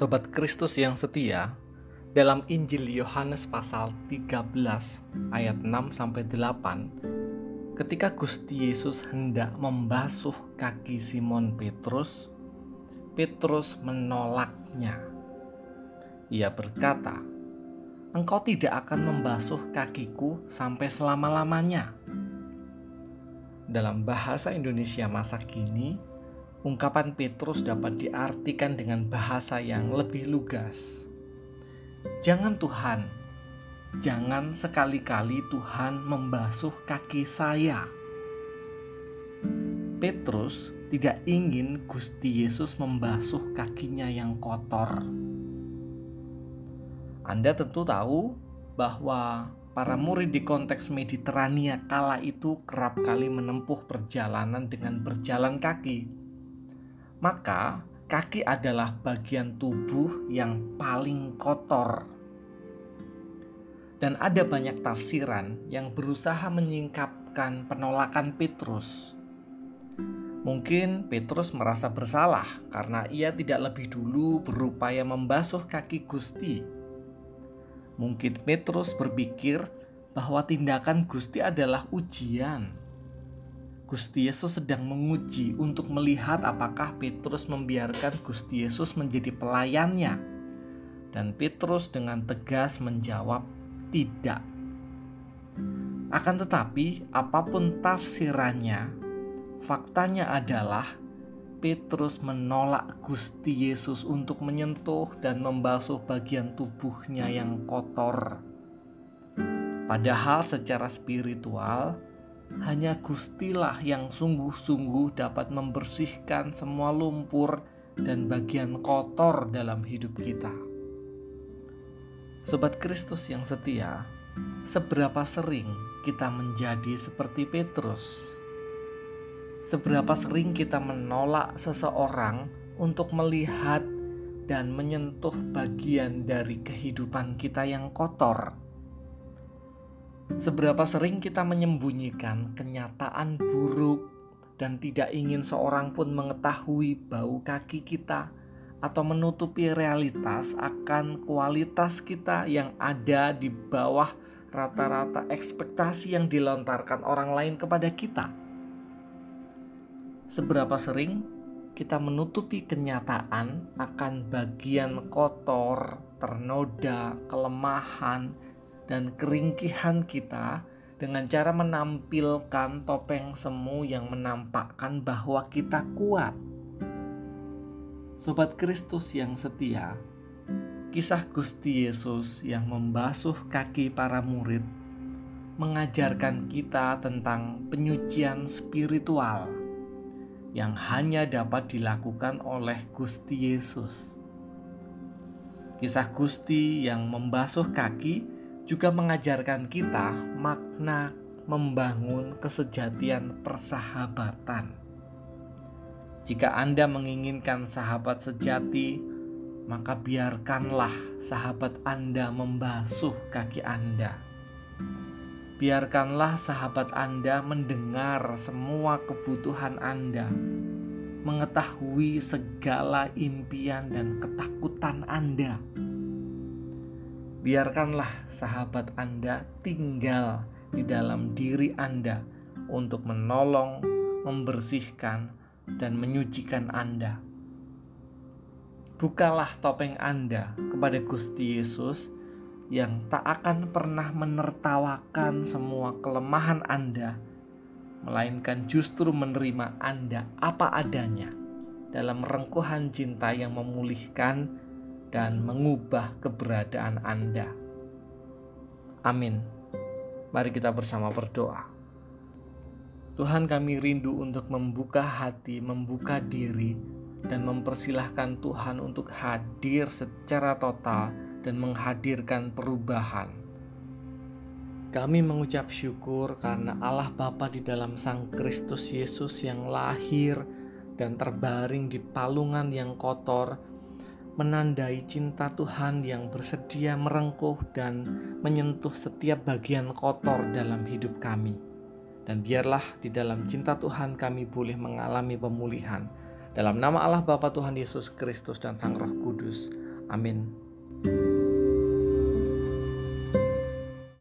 Sobat Kristus yang setia, dalam Injil Yohanes pasal 13 ayat 6 sampai 8, ketika Gusti Yesus hendak membasuh kaki Simon Petrus, Petrus menolaknya. Ia berkata, "Engkau tidak akan membasuh kakiku sampai selama-lamanya." Dalam bahasa Indonesia masa kini, ungkapan Petrus dapat diartikan dengan bahasa yang lebih lugas. Jangan Tuhan, jangan sekali-kali Tuhan membasuh kaki saya. Petrus tidak ingin Gusti Yesus membasuh kakinya yang kotor. Anda tentu tahu bahwa para murid di konteks Mediterania kala itu kerap kali menempuh perjalanan dengan berjalan kaki maka kaki adalah bagian tubuh yang paling kotor. Dan ada banyak tafsiran yang berusaha menyingkapkan penolakan Petrus. Mungkin Petrus merasa bersalah karena ia tidak lebih dulu berupaya membasuh kaki Gusti. Mungkin Petrus berpikir bahwa tindakan Gusti adalah ujian Gusti Yesus sedang menguji untuk melihat apakah Petrus membiarkan Gusti Yesus menjadi pelayannya. Dan Petrus dengan tegas menjawab, "Tidak." Akan tetapi, apa pun tafsirannya, faktanya adalah Petrus menolak Gusti Yesus untuk menyentuh dan membasuh bagian tubuhnya yang kotor. Padahal, secara spiritual, hanya Gustilah yang sungguh-sungguh dapat membersihkan semua lumpur dan bagian kotor dalam hidup kita. Sobat Kristus yang setia, seberapa sering kita menjadi seperti Petrus? Seberapa sering kita menolak seseorang untuk melihat dan menyentuh bagian dari kehidupan kita yang kotor? Seberapa sering kita menyembunyikan kenyataan buruk dan tidak ingin seorang pun mengetahui bau kaki kita atau menutupi realitas akan kualitas kita yang ada di bawah rata-rata ekspektasi yang dilontarkan orang lain kepada kita. Seberapa sering kita menutupi kenyataan akan bagian kotor, ternoda, kelemahan, dan keringkihan kita dengan cara menampilkan topeng semu yang menampakkan bahwa kita kuat. Sobat Kristus yang setia, kisah Gusti Yesus yang membasuh kaki para murid mengajarkan kita tentang penyucian spiritual yang hanya dapat dilakukan oleh Gusti Yesus. Kisah Gusti yang membasuh kaki juga mengajarkan kita makna membangun kesejatian persahabatan. Jika Anda menginginkan sahabat sejati, maka biarkanlah sahabat Anda membasuh kaki Anda. Biarkanlah sahabat Anda mendengar semua kebutuhan Anda, mengetahui segala impian dan ketakutan Anda biarkanlah sahabat Anda tinggal di dalam diri Anda untuk menolong, membersihkan, dan menyucikan Anda. Bukalah topeng Anda kepada Gusti Yesus yang tak akan pernah menertawakan semua kelemahan Anda, melainkan justru menerima Anda apa adanya dalam rengkuhan cinta yang memulihkan dan mengubah keberadaan Anda. Amin. Mari kita bersama berdoa. Tuhan kami rindu untuk membuka hati, membuka diri, dan mempersilahkan Tuhan untuk hadir secara total dan menghadirkan perubahan. Kami mengucap syukur karena Allah Bapa di dalam Sang Kristus Yesus yang lahir dan terbaring di palungan yang kotor menandai cinta Tuhan yang bersedia merengkuh dan menyentuh setiap bagian kotor dalam hidup kami. Dan biarlah di dalam cinta Tuhan kami boleh mengalami pemulihan. Dalam nama Allah Bapa Tuhan Yesus Kristus dan Sang Roh Kudus. Amin.